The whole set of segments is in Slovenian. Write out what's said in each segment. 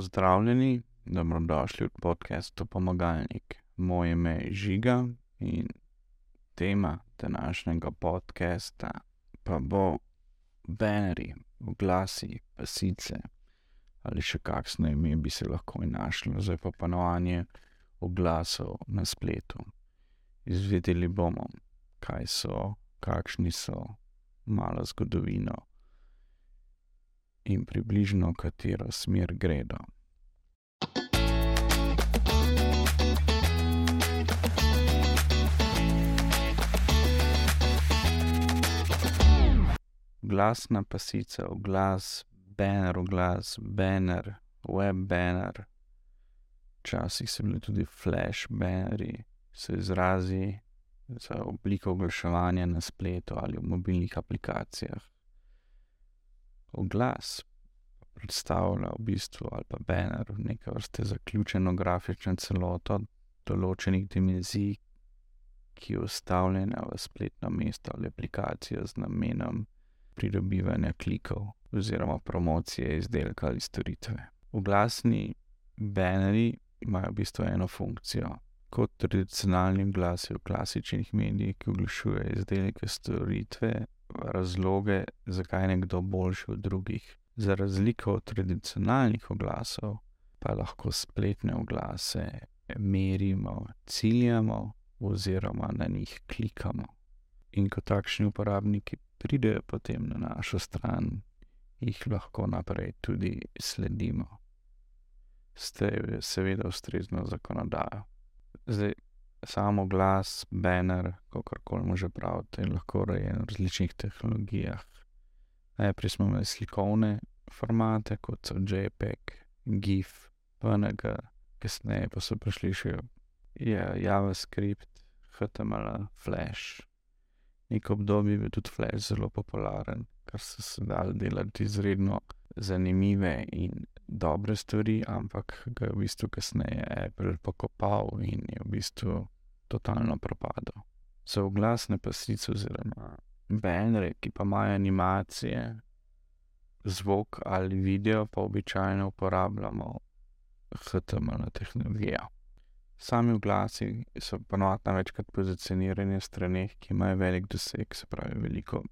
Pozdravljeni, dobrodošli v podkastu Pomagalnik. Moje ime je Žiga in tema današnjega podcasta pa bo banerji, oglasi, pasice ali še kakšno ime bi se lahko našlo za popanovanje oglasov na spletu. Izvedeli bomo, kaj so, kakšni so, malo zgodovino in približno katero smer gredo. Glasna pasica, oglas, banner, oglas, banner, web banner. Včasih so bili tudi flash bannerji, so izrazi za obliko oglaševanja na spletu ali v mobilnih aplikacijah. Oglas predstavlja v bistvu ali pa banner neke vrste zaključeno grafično celoto določenih dimenzij, ki je vstavljena v spletno mesto ali aplikacijo z namenom pridobivanja klikov oziroma promocije izdelka ali storitve. Oglasni bannerji imajo v bistvu eno funkcijo. Kot tradicionalni oglasi v klasičnih medijih, ki oglašujejo izdelke, storitve, razloge, zakaj je nekdo boljši od drugih. Za razliko od tradicionalnih oglasov pa lahko spletne oglase merimo, ciljamo oziroma na njih klikamo. In ko takšni uporabniki pridejo potem na našo stran, jih lahko naprej tudi sledimo. S tem je seveda ustrezno zakonodajo. Zdaj, samo glas, banner, kakorkoli mu že pravite, lahko urejen v različnih tehnologijah. Najprej smo imeli slikovne formate, kot so JPEG, GIF, PNG, kasneje pa so prišli še JavaScript, HTML, Flash. Neko obdobje je bil tudi Flash zelo popularen, ker so se dali delati izredno zanimive in dobre stvari, ampak ga je v bistvu kasneje Apple pokopal in je v bistvu totalno propadel. Za oglasne pasice oziroma bannerje, ki pa imajo animacije, zvok ali video, pa običajno uporabljamo HTML tehnologijo. Sami oglasi so ponovadi največkrat pozicionirani na straneh, ki imajo velik doseg, se pravi veliko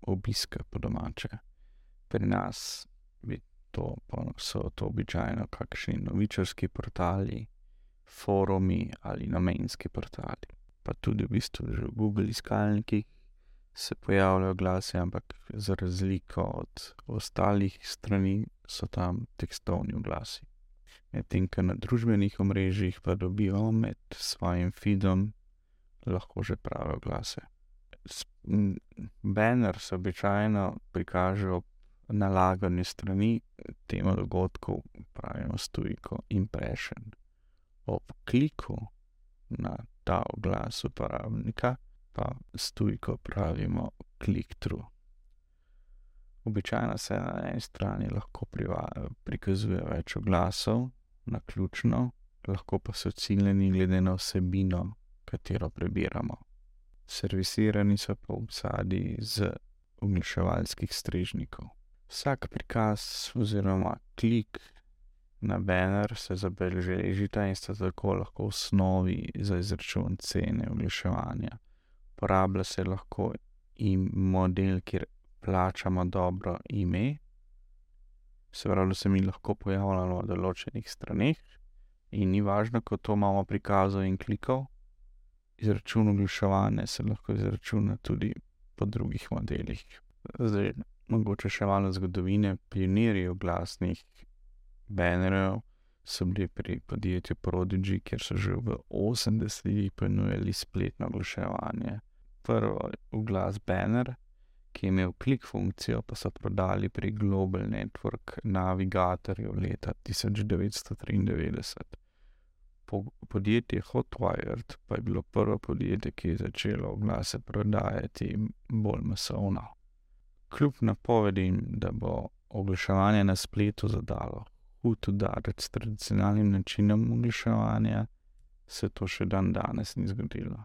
obiska po domače. Pri nas to, so to običajno kakšni novičarski portali, forumi ali namenski portali. Pa tudi v bistvu že v Google iskalnikih se pojavljajo oglasi, ampak za razliko od ostalih strani so tam tekstovni oglasi. Medtem ko na družbenih omrežjih pa dobijo med svojim feedom lahko že prave oglase. Banner se običajno prikaže ob nalaganju strani temu dogodku, pravimo stojko impression. Ob kliku na ta oglas uporabnika pa stojko pravimo click-through. Običajno se na eni strani lahko prikazuje več oglasov, naključno, lahko pa so ciljani glede na vsebino, katero prebiramo. Servisirani so pa vsadji z oglaševalskih strežnikov. Vsak prikaz oziroma klik na banner se zabeležita in sta tako lahko v osnovi za izračun cene oglaševanja. Uporablja se lahko in model, kjer plačamo dobro ime, se pravi, da se mi lahko pojavljamo na določenih straneh, in ni važno, ko to imamo prikazov in klikov, izračun oglaševanja se lahko izračuna tudi po drugih modelih. Zdaj, mogoče še malo zgodovine. Pionirji oglasnih bannerjev so bili pri podjetju Prodigy, kjer so že v osemdesetih ponujali spletno oglaševanje. Prvi oglas banner, ki je imel klik funkcijo, pa so prodali pri Global Network Navigatorju leta tisoč devetsto triindevetdeset. podjetje Hotwire pa je bilo prvo podjetje, ki je začelo oglase prodajati bolj masovno. Kljub napovedim, da bo oglaševanje na spletu zadalo hud udarec tradicionalnim načinom oglaševanja, se to še dandanes ni zgodilo.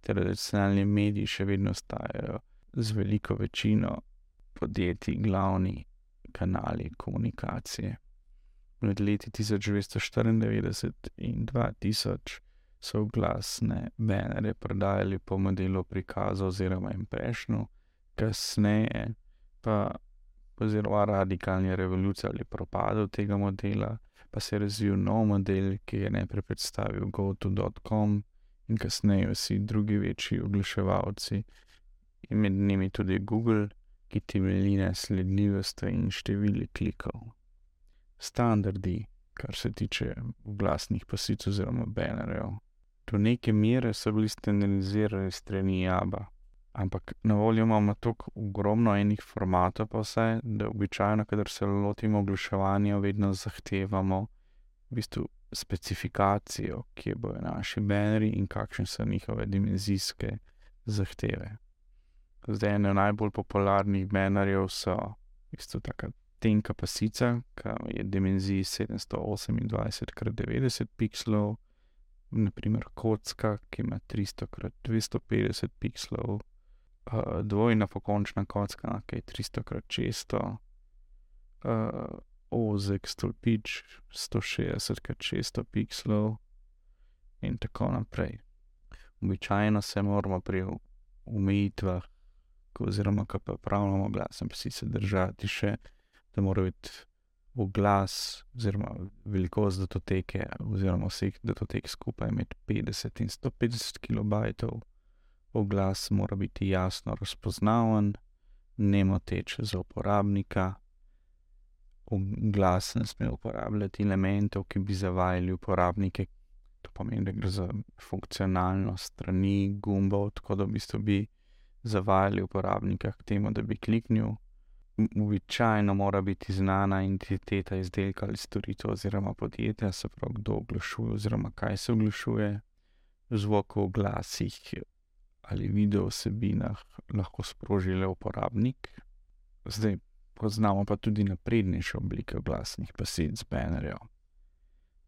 Tradicionalni mediji še vedno ostajajo z veliko večino podjetij glavni kanali komunikacije. Med leti 1994 in 2000 so glasne bannerje prodajali po modelu prikaza oziroma impressionu, kasneje pa, oziroma radikalni revoluciji ali propadu tega modela, pa se je razvil nov model, ki je najprej predstavil GoTo.com in kasneje vsi drugi večji oglaševalci, in med njimi tudi Google, ki temelji na sledljivosti in številu klikov. Standardi, kar se tiče oglasnih pasic oziroma bannerjev. Do neke mere so bili standardizirani strani Jaba, ampak na voljo imamo tako ogromno enih formatov pa vse, da običajno, kadar se lotimo oglaševanja, vedno zahtevamo v bistvu specifikacijo, kje bojo naši bannerji in kakšne so njihove dimenzijske zahteve. Zdaj ene najbolj popularnih bannerjev so v bistvu taka tenka pasica, ke je dimenzij sedemsto osemindvajset krat devetdeset pikslov, na primer kocka, ki ima tristo krat dvesto petdeset pikslov, dvojna pokončna kocka, ke je tristo krat šeststo, ozek stolpič sto šestdeset krat šeststo pikslov in tako naprej. Običajno se moramo pri omejitvah oziroma ke pripravljamo oglasne pasice držati še, da mora biti oglas oziroma velikost datoteke oziroma vseh datotek skupaj med petdeset in sto petdeset kilobajtov. Oglas mora biti jasno razpoznaven, nemoteč za uporabnika. Oglas ne sme uporabljati elementov, ki bi zavajali uporabnike. To pomeni, da gre za funkcionalnost strani, gumbov, tako da v bistvu bi zavajali uporabnika k temu, da bi kliknil. Običajno mora biti znana identiteta izdelka ali storitve oziroma podjetja, se pravi, kdo oglašuje oziroma kaj se oglašuje. Zvok v oglasih ali video vsebinah lahko sproži le uporabnik. Zdaj, poznamo pa tudi naprednejše oblike oglasnih pasic, bannerjev.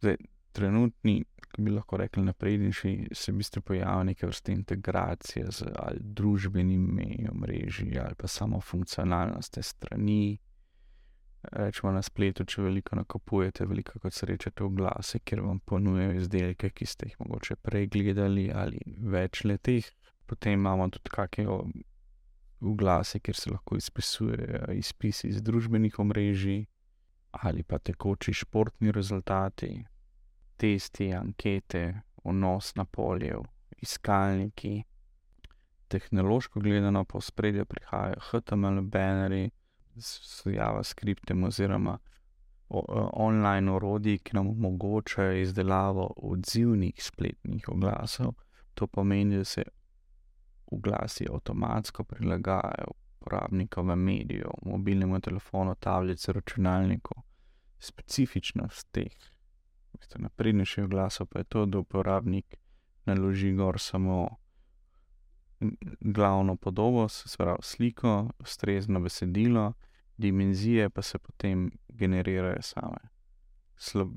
Zdaj, trenutni, bi lahko rekli naprednejši, se v bistvu pojavijo neke vrste integracije z družbenimi omrežji ali pa samo funkcionalnost te strani. Recimo na spletu, če veliko nakupujete, velikokrat srečate oglase, kjer vam ponujajo izdelke, ki ste jih mogoče prej gledali, ali več le-teh. Potem imamo tudi kake oglase, kjer se lahko izpisujejo izpisi iz družbenih omrežij ali pa tekoči športni rezultati, testi, ankete, vnos na polje, iskalniki. Tehnološko gledano pa v ospredje prihajajo HTML bannerji z Javascriptom oziroma online orodji, ki nam omogočajo izdelavo odzivnih spletnih oglasov. To pomeni, da se oglasi avtomatsko prilagajajo uporabnikovemu mediju, mobilnemu telefonu, tablici, računalniku. Specifičnost teh naprednejših oglasov pa je to, da uporabnik naloži gor samo glavno podobo, se pravi sliko, ustrezno besedilo, dimenzije pa se potem generirajo same.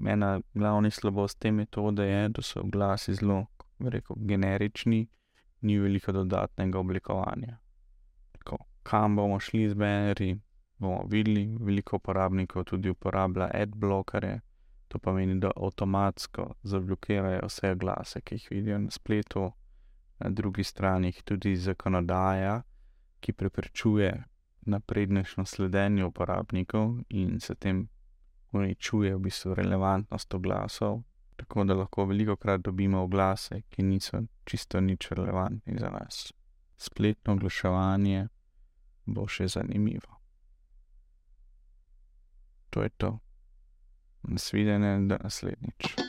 ena glavnih slabosti te metode je, da so oglasi zelo, bi rekel, generični, ni veliko dodatnega oblikovanja. Tako, kam bomo šli z bannerji, bomo videli, veliko uporabnikov tudi uporablja adblockerje. To pomeni, da avtomatsko zablokirajo vse oglase, ki jih vidijo na spletu. Na drugi strani tudi zakonodaja, ki preprečuje naprednejše sledenje uporabnikov in s tem uničuje v bistvu relevantnost oglasov. Tako da lahko velikokrat dobimo oglase, ki niso čisto nič relevantni za nas. Spletno oglaševanje bo še zanimivo. To je to. Nasvidenje, do naslednjič.